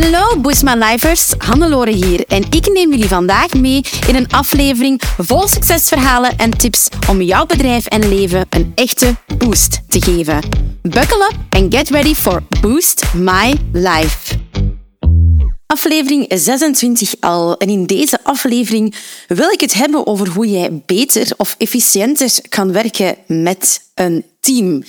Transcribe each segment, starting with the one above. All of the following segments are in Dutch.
Hallo Boosma Lifers, Hannelore hier en ik neem jullie vandaag mee in een aflevering vol succesverhalen en tips om jouw bedrijf en leven een echte boost te geven. Buckle up and get ready for Boost My Life. Aflevering 26 al en in deze aflevering wil ik het hebben over hoe jij beter of efficiënter kan werken met een team.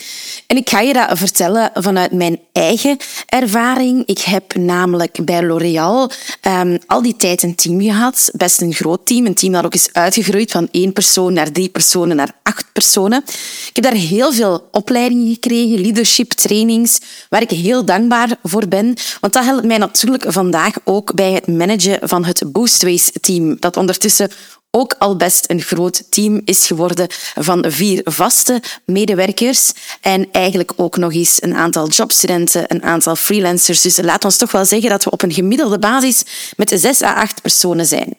En ik ga je dat vertellen vanuit mijn eigen ervaring. Ik heb namelijk bij L'Oréal um, al die tijd een team gehad. Best een groot team. Een team dat ook is uitgegroeid van één persoon naar drie personen naar acht personen. Ik heb daar heel veel opleidingen gekregen, leadership trainings, waar ik heel dankbaar voor ben. Want dat helpt mij natuurlijk vandaag ook bij het managen van het Boostways team. Dat ondertussen ook al best een groot team is geworden van vier vaste medewerkers en eigenlijk ook nog eens een aantal jobstudenten, een aantal freelancers. Dus laat ons toch wel zeggen dat we op een gemiddelde basis met zes à acht personen zijn.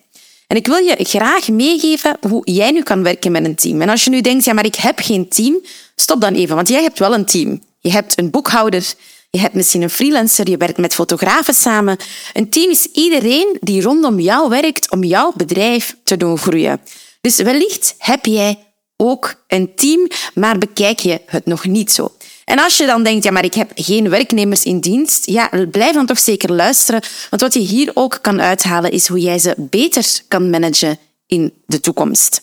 En ik wil je graag meegeven hoe jij nu kan werken met een team. En als je nu denkt, ja, maar ik heb geen team, stop dan even, want jij hebt wel een team. Je hebt een boekhouder, je hebt misschien een freelancer, je werkt met fotografen samen. Een team is iedereen die rondom jou werkt om jouw bedrijf te doen groeien. Dus wellicht heb jij ook een team, maar bekijk je het nog niet zo. En als je dan denkt, ja, maar ik heb geen werknemers in dienst, ja, blijf dan toch zeker luisteren. Want wat je hier ook kan uithalen, is hoe jij ze beter kan managen in de toekomst.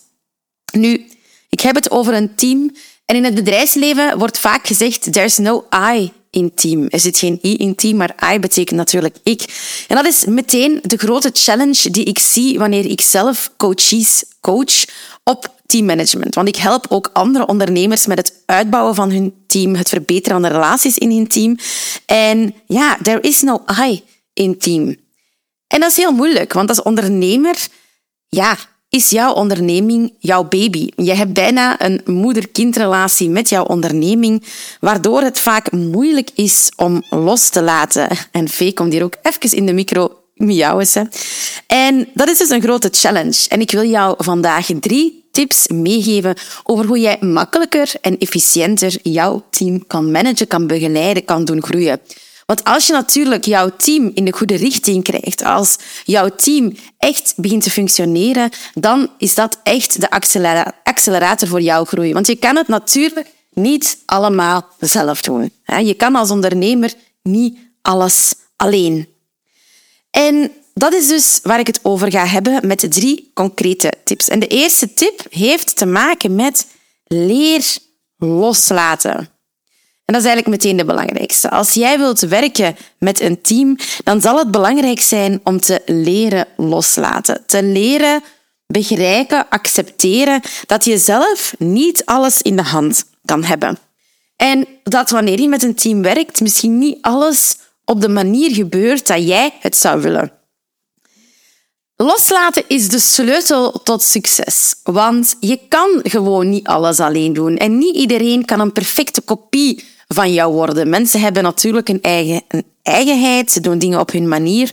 Nu, ik heb het over een team. En in het bedrijfsleven wordt vaak gezegd, there's no I in team. Er zit geen i in team, maar I betekent natuurlijk ik. En dat is meteen de grote challenge die ik zie wanneer ik zelf coaches coach op teammanagement. Want ik help ook andere ondernemers met het uitbouwen van hun team, het verbeteren van de relaties in hun team. En ja, there is no I in team. En dat is heel moeilijk, want als ondernemer, ja, is jouw onderneming jouw baby. Je hebt bijna een moeder-kindrelatie met jouw onderneming, waardoor het vaak moeilijk is om los te laten. En Vee komt hier ook even in de micro miauwen. En dat is dus een grote challenge. En ik wil jou vandaag drie tips meegeven over hoe jij makkelijker en efficiënter jouw team kan managen, kan begeleiden, kan doen groeien. Want als je natuurlijk jouw team in de goede richting krijgt, als jouw team echt begint te functioneren, dan is dat echt de accelerator voor jouw groei. Want je kan het natuurlijk niet allemaal zelf doen. Je kan als ondernemer niet alles alleen. En dat is dus waar ik het over ga hebben met de drie concrete tips. En de eerste tip heeft te maken met leer loslaten. En dat is eigenlijk meteen de belangrijkste. Als jij wilt werken met een team, dan zal het belangrijk zijn om te leren loslaten. Te leren begrijpen, accepteren dat je zelf niet alles in de hand kan hebben. En dat wanneer je met een team werkt, misschien niet alles op de manier gebeurt dat jij het zou willen. Loslaten is de sleutel tot succes, want je kan gewoon niet alles alleen doen en niet iedereen kan een perfecte kopie van jou worden. Mensen hebben natuurlijk een, eigen, een eigenheid, ze doen dingen op hun manier.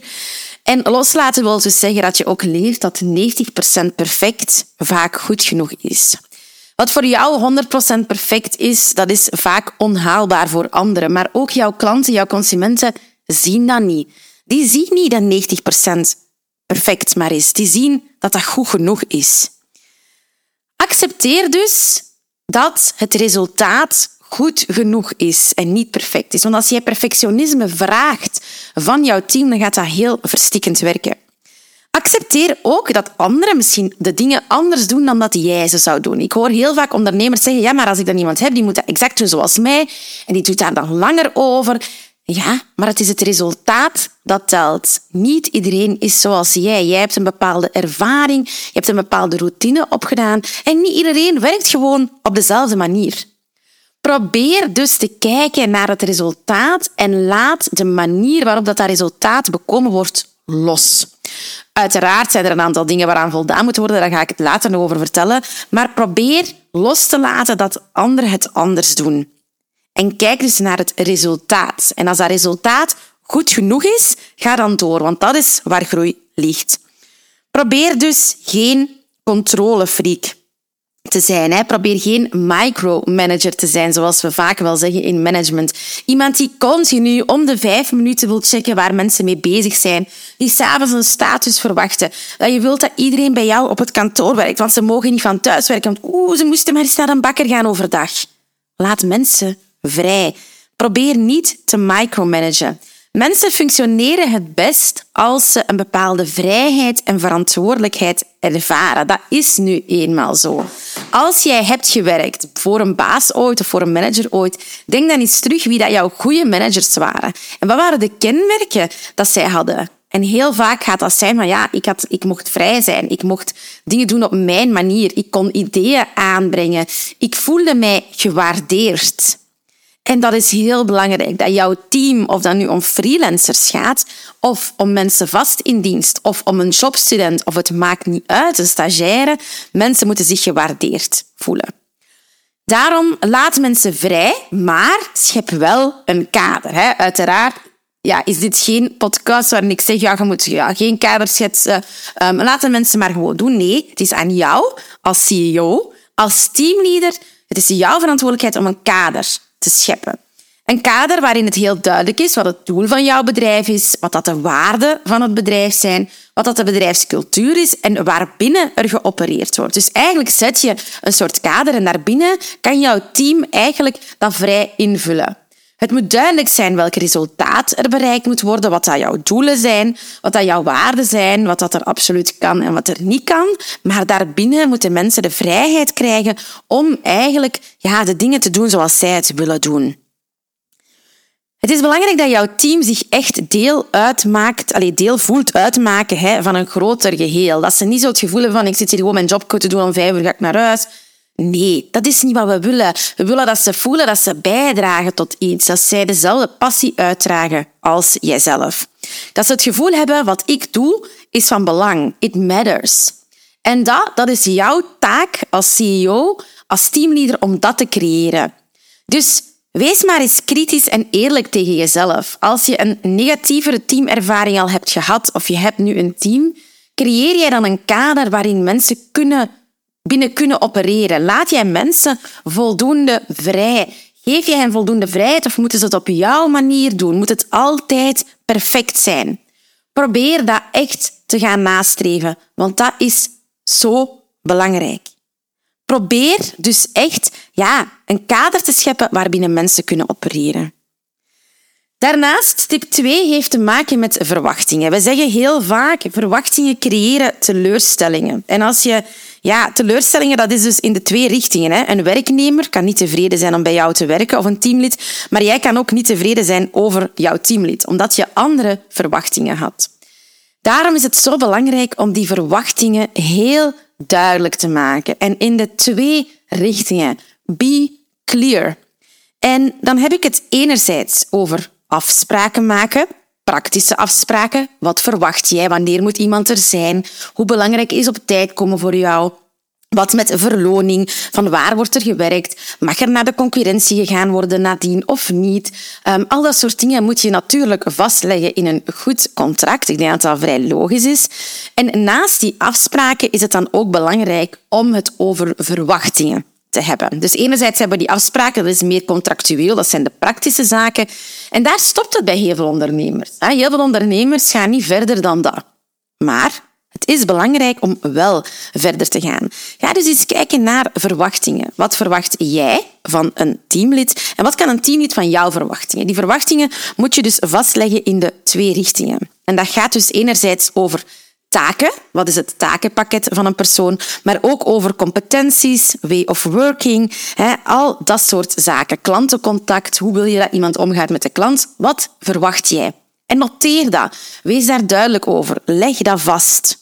En loslaten wil dus zeggen dat je ook leert dat 90% perfect vaak goed genoeg is. Wat voor jou 100% perfect is, dat is vaak onhaalbaar voor anderen. Maar ook jouw klanten, jouw consumenten zien dat niet. Die zien niet dat 90% perfect maar is. Die zien dat dat goed genoeg is. Accepteer dus dat het resultaat goed genoeg is en niet perfect is. Want als jij perfectionisme vraagt van jouw team, dan gaat dat heel verstikkend werken. Accepteer ook dat anderen misschien de dingen anders doen dan dat jij ze zou doen. Ik hoor heel vaak ondernemers zeggen, ja, maar als ik dan iemand heb, die moet dat exact doen zoals mij en die doet daar dan langer over. Ja, maar het is het resultaat dat telt. Niet iedereen is zoals jij. Jij hebt een bepaalde ervaring, je hebt een bepaalde routine opgedaan en niet iedereen werkt gewoon op dezelfde manier. Probeer dus te kijken naar het resultaat en laat de manier waarop dat, resultaat bekomen wordt los. Uiteraard zijn er een aantal dingen waaraan voldaan moet worden, daar ga ik het later nog over vertellen. Maar probeer los te laten dat anderen het anders doen. En kijk dus naar het resultaat. En als dat resultaat goed genoeg is, ga dan door, want dat is waar groei ligt. Probeer dus geen controlefreak te zijn. Hè. Probeer geen micromanager te zijn, zoals we vaak wel zeggen in management. Iemand die continu om de vijf minuten wil checken waar mensen mee bezig zijn. Die s'avonds een status verwachten. Dat je wilt dat iedereen bij jou op het kantoor werkt, want ze mogen niet van thuis werken. Oeh, ze moesten maar eens naar een bakker gaan overdag. Laat mensen vrij. Probeer niet te micromanagen. Mensen functioneren het best als ze een bepaalde vrijheid en verantwoordelijkheid ervaren. Dat is nu eenmaal zo. Als jij hebt gewerkt voor een baas ooit of voor een manager ooit, denk dan eens terug wie dat jouw goede managers waren. En wat waren de kenmerken dat zij hadden? En heel vaak gaat dat zijn van ja, ik, had, ik mocht vrij zijn. Ik mocht dingen doen op mijn manier. Ik kon ideeën aanbrengen. Ik voelde mij gewaardeerd. En dat is heel belangrijk, dat jouw team, of dat nu om freelancers gaat, of om mensen vast in dienst, of om een jobstudent, of het maakt niet uit, een stagiaire, mensen moeten zich gewaardeerd voelen. Daarom laat mensen vrij, maar schep wel een kader. Hè. Uiteraard ja, is dit geen podcast waarin ik zeg, ja, je moet ja, geen kader schetsen. Um, laat de mensen maar gewoon doen. Nee, het is aan jou als CEO, als teamleader, het is jouw verantwoordelijkheid om een kader te scheppen. Een kader waarin het heel duidelijk is wat het doel van jouw bedrijf is, wat dat de waarden van het bedrijf zijn, wat dat de bedrijfscultuur is en waarbinnen er geopereerd wordt. Dus eigenlijk zet je een soort kader en daarbinnen kan jouw team eigenlijk dat vrij invullen. Het moet duidelijk zijn welk resultaat er bereikt moet worden, wat dat jouw doelen zijn, wat dat jouw waarden zijn, wat dat er absoluut kan en wat er niet kan. Maar daarbinnen moeten mensen de vrijheid krijgen om eigenlijk ja, de dingen te doen zoals zij het willen doen. Het is belangrijk dat jouw team zich echt deel uitmaakt, allez, deel voelt uitmaken hè, van een groter geheel. Dat ze niet zo het gevoel hebben van ik zit hier gewoon mijn job te doen, om vijf uur ga ik naar huis. Nee, dat is niet wat we willen. We willen dat ze voelen dat ze bijdragen tot iets, dat zij dezelfde passie uitdragen als jijzelf. Dat ze het gevoel hebben, wat ik doe, is van belang. It matters. En dat, dat is jouw taak als CEO, als teamleader, om dat te creëren. Dus wees maar eens kritisch en eerlijk tegen jezelf. Als je een negatievere teamervaring al hebt gehad of je hebt nu een team, creëer jij dan een kader waarin mensen kunnen binnen kunnen opereren? Laat jij mensen voldoende vrij? Geef jij hen voldoende vrijheid of moeten ze het op jouw manier doen? Moet het altijd perfect zijn? Probeer dat echt te gaan nastreven, want dat is zo belangrijk. Probeer dus echt ja, een kader te scheppen waarbinnen mensen kunnen opereren. Daarnaast, tip 2 heeft te maken met verwachtingen. We zeggen heel vaak, verwachtingen creëren teleurstellingen. En als je ja, teleurstellingen, dat is dus in de twee richtingen. Hè. Een werknemer kan niet tevreden zijn om bij jou te werken of een teamlid, maar jij kan ook niet tevreden zijn over jouw teamlid, omdat je andere verwachtingen had. Daarom is het zo belangrijk om die verwachtingen heel duidelijk te maken. En in de twee richtingen. Be clear. En dan heb ik het enerzijds over afspraken maken, praktische afspraken. Wat verwacht jij? Wanneer moet iemand er zijn? Hoe belangrijk is op tijd komen voor jou? Wat met verloning? Van waar wordt er gewerkt? Mag er naar de concurrentie gegaan worden nadien of niet? Um, al dat soort dingen moet je natuurlijk vastleggen in een goed contract. Ik denk dat dat vrij logisch is. En naast die afspraken is het dan ook belangrijk om het over verwachtingen te hebben. Dus enerzijds hebben we die afspraken, dat is meer contractueel, dat zijn de praktische zaken. En daar stopt het bij heel veel ondernemers. Heel veel ondernemers gaan niet verder dan dat. Maar het is belangrijk om wel verder te gaan. Ga dus eens kijken naar verwachtingen. Wat verwacht jij van een teamlid en wat kan een teamlid van jou verwachtingen? Die verwachtingen moet je dus vastleggen in de twee richtingen. En dat gaat dus enerzijds over taken, wat is het takenpakket van een persoon, maar ook over competenties, way of working, al dat soort zaken. Klantencontact, hoe wil je dat iemand omgaat met de klant? Wat verwacht jij? En noteer dat. Wees daar duidelijk over. Leg dat vast.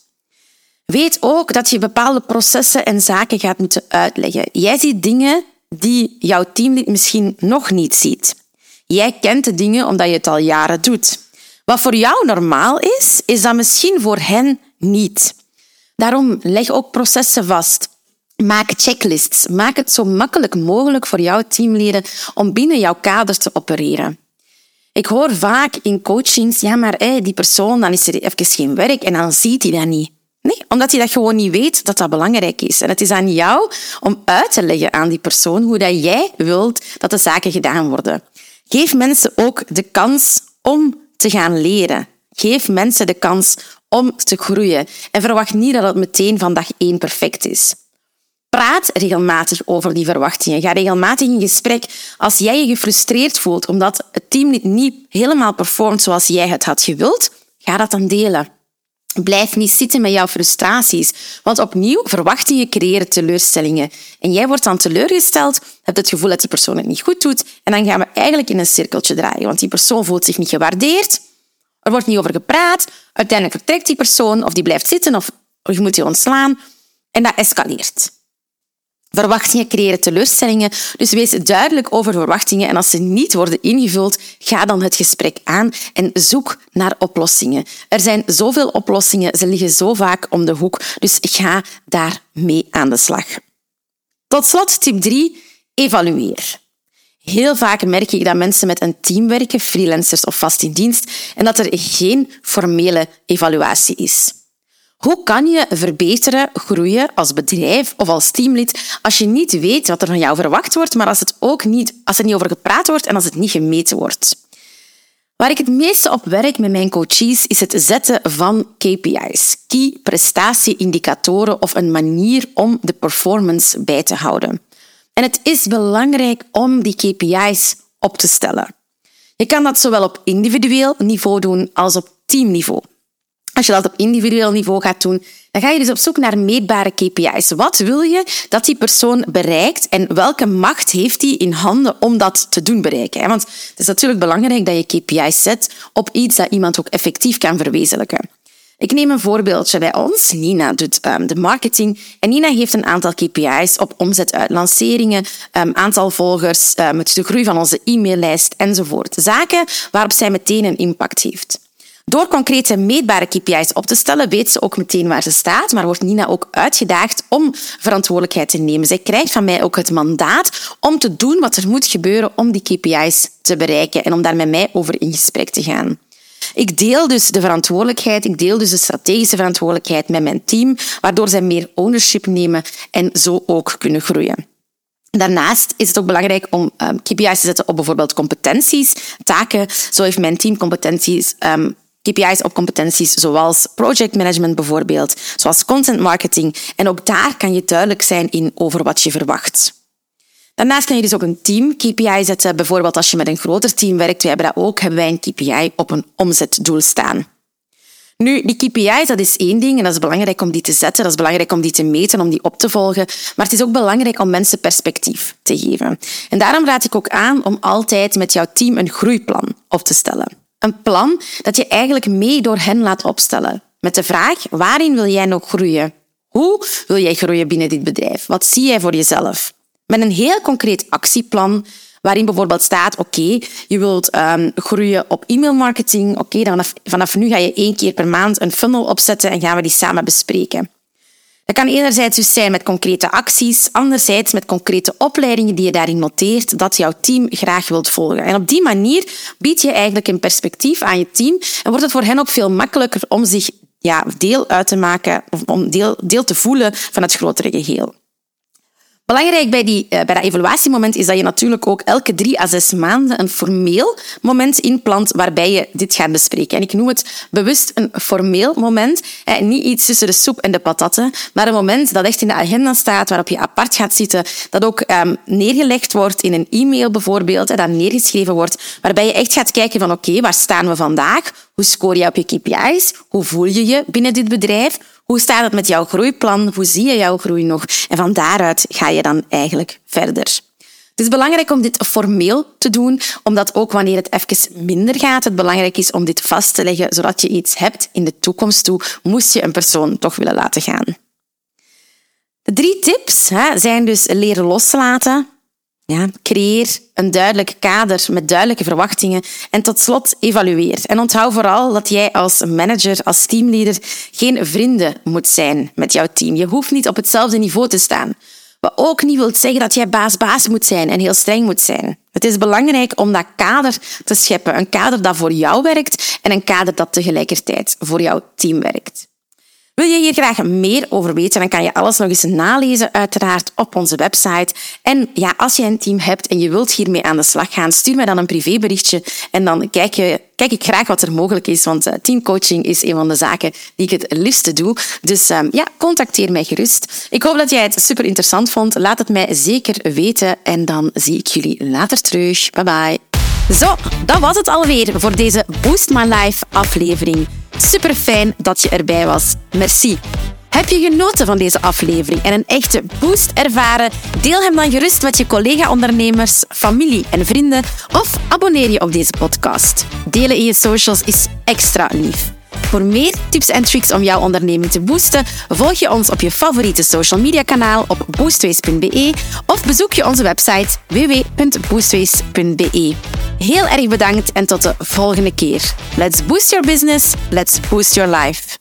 Weet ook dat je bepaalde processen en zaken gaat moeten uitleggen. Jij ziet dingen die jouw team misschien nog niet ziet. Jij kent de dingen omdat je het al jaren doet. Wat voor jou normaal is, is dat misschien voor hen niet. Daarom leg ook processen vast. Maak checklists. Maak het zo makkelijk mogelijk voor jouw teamleden om binnen jouw kader te opereren. Ik hoor vaak in coachings, ja, maar die persoon, dan is er even geen werk en dan ziet hij dat niet. Nee, omdat hij dat gewoon niet weet dat dat belangrijk is. En het is aan jou om uit te leggen aan die persoon hoe dat jij wilt dat de zaken gedaan worden. Geef mensen ook de kans om te gaan leren. Geef mensen de kans om te groeien. En verwacht niet dat het meteen van dag één perfect is. Praat regelmatig over die verwachtingen. Ga regelmatig in gesprek als jij je gefrustreerd voelt omdat het team niet helemaal performt zoals jij het had gewild. Ga dat dan delen. Blijf niet zitten met jouw frustraties, want opnieuw verwachtingen creëren teleurstellingen. En jij wordt dan teleurgesteld, hebt het gevoel dat die persoon het niet goed doet en dan gaan we eigenlijk in een cirkeltje draaien, want die persoon voelt zich niet gewaardeerd, er wordt niet over gepraat, uiteindelijk vertrekt die persoon of die blijft zitten of je moet die ontslaan en dat escaleert. Verwachtingen creëren teleurstellingen, dus wees duidelijk over verwachtingen en als ze niet worden ingevuld, ga dan het gesprek aan en zoek naar oplossingen. Er zijn zoveel oplossingen, ze liggen zo vaak om de hoek, dus ga daarmee aan de slag. Tot slot tip 3, evalueer. Heel vaak merk ik dat mensen met een team werken, freelancers of vast in dienst, en dat er geen formele evaluatie is. Hoe kan je verbeteren, groeien als bedrijf of als teamlid als je niet weet wat er van jou verwacht wordt, maar als, het ook niet, als er niet over gepraat wordt en als het niet gemeten wordt? Waar ik het meeste op werk met mijn coaches is het zetten van KPI's, key prestatieindicatoren of een manier om de performance bij te houden. En het is belangrijk om die KPI's op te stellen. Je kan dat zowel op individueel niveau doen als op teamniveau. Als je dat op individueel niveau gaat doen, dan ga je dus op zoek naar meetbare KPI's. Wat wil je dat die persoon bereikt en welke macht heeft hij in handen om dat te doen bereiken? Want het is natuurlijk belangrijk dat je KPI's zet op iets dat iemand ook effectief kan verwezenlijken. Ik neem een voorbeeldje bij ons. Nina doet um, de marketing en Nina heeft een aantal KPI's op omzet uit lanceringen, um, aantal volgers, um, de groei van onze e-maillijst enzovoort. Zaken waarop zij meteen een impact heeft. Door concrete meetbare KPI's op te stellen, weet ze ook meteen waar ze staat, maar wordt Nina ook uitgedaagd om verantwoordelijkheid te nemen. Zij krijgt van mij ook het mandaat om te doen wat er moet gebeuren om die KPI's te bereiken en om daar met mij over in gesprek te gaan. Ik deel dus de verantwoordelijkheid, ik deel dus de strategische verantwoordelijkheid met mijn team, waardoor zij meer ownership nemen en zo ook kunnen groeien. Daarnaast is het ook belangrijk om um, KPI's te zetten op bijvoorbeeld competenties, taken. Zo heeft mijn team competenties um, KPI's op competenties zoals project management bijvoorbeeld, zoals content marketing. En ook daar kan je duidelijk zijn in over wat je verwacht. Daarnaast kan je dus ook een team KPI zetten. Bijvoorbeeld als je met een groter team werkt, wij hebben dat ook, hebben wij een KPI op een omzetdoel staan. Nu, die KPI's, dat is één ding en dat is belangrijk om die te zetten, dat is belangrijk om die te meten, om die op te volgen. Maar het is ook belangrijk om mensen perspectief te geven. En daarom raad ik ook aan om altijd met jouw team een groeiplan op te stellen. Een plan dat je eigenlijk mee door hen laat opstellen. Met de vraag, waarin wil jij nog groeien? Hoe wil jij groeien binnen dit bedrijf? Wat zie jij voor jezelf? Met een heel concreet actieplan waarin bijvoorbeeld staat, oké, je wilt um, groeien op e-mailmarketing. Oké, dan vanaf, vanaf nu ga je één keer per maand een funnel opzetten en gaan we die samen bespreken. Dat kan enerzijds dus zijn met concrete acties, anderzijds met concrete opleidingen die je daarin noteert dat jouw team graag wilt volgen. En op die manier bied je eigenlijk een perspectief aan je team en wordt het voor hen ook veel makkelijker om zich ja, deel uit te maken of om deel, deel te voelen van het grotere geheel. Belangrijk bij, die, eh, bij dat evaluatiemoment is dat je natuurlijk ook elke drie à zes maanden een formeel moment inplant waarbij je dit gaat bespreken. En ik noem het bewust een formeel moment. Niet iets tussen de soep en de patatten, maar een moment dat echt in de agenda staat, waarop je apart gaat zitten, dat ook um, neergelegd wordt in een e-mail bijvoorbeeld, dat neergeschreven wordt, waarbij je echt gaat kijken van oké, waar staan we vandaag? Hoe score je op je KPI's? Hoe voel je je binnen dit bedrijf? Hoe staat het met jouw groeiplan? Hoe zie je jouw groei nog? En van daaruit ga je dan eigenlijk verder. Het is belangrijk om dit formeel te doen, omdat ook wanneer het even minder gaat, het belangrijk is om dit vast te leggen, zodat je iets hebt in de toekomst toe, moest je een persoon toch willen laten gaan. De drie tips hè, zijn dus leren loslaten, ja, creëer een duidelijk kader met duidelijke verwachtingen en tot slot evalueer. En onthoud vooral dat jij als manager, als teamleader geen vrienden moet zijn met jouw team. Je hoeft niet op hetzelfde niveau te staan. Wat ook niet wil zeggen dat jij baas-baas moet zijn en heel streng moet zijn. Het is belangrijk om dat kader te scheppen. Een kader dat voor jou werkt en een kader dat tegelijkertijd voor jouw team werkt. Wil je hier graag meer over weten, dan kan je alles nog eens nalezen, uiteraard, op onze website. En ja, als je een team hebt en je wilt hiermee aan de slag gaan, stuur mij dan een privéberichtje en dan kijk, kijk ik graag wat er mogelijk is, want uh, teamcoaching is een van de zaken die ik het liefste doe. Dus um, ja, contacteer mij gerust. Ik hoop dat jij het super interessant vond. Laat het mij zeker weten en dan zie ik jullie later terug. Bye bye. Zo, dat was het alweer voor deze Boost My Life aflevering. Super fijn dat je erbij was. Merci. Heb je genoten van deze aflevering en een echte boost ervaren? Deel hem dan gerust met je collega-ondernemers, familie en vrienden of abonneer je op deze podcast. Delen in je socials is extra lief. Voor meer tips en tricks om jouw onderneming te boosten, volg je ons op je favoriete social media kanaal op boostways.be of bezoek je onze website www.boostways.be. Heel erg bedankt en tot de volgende keer. Let's boost your business, let's boost your life.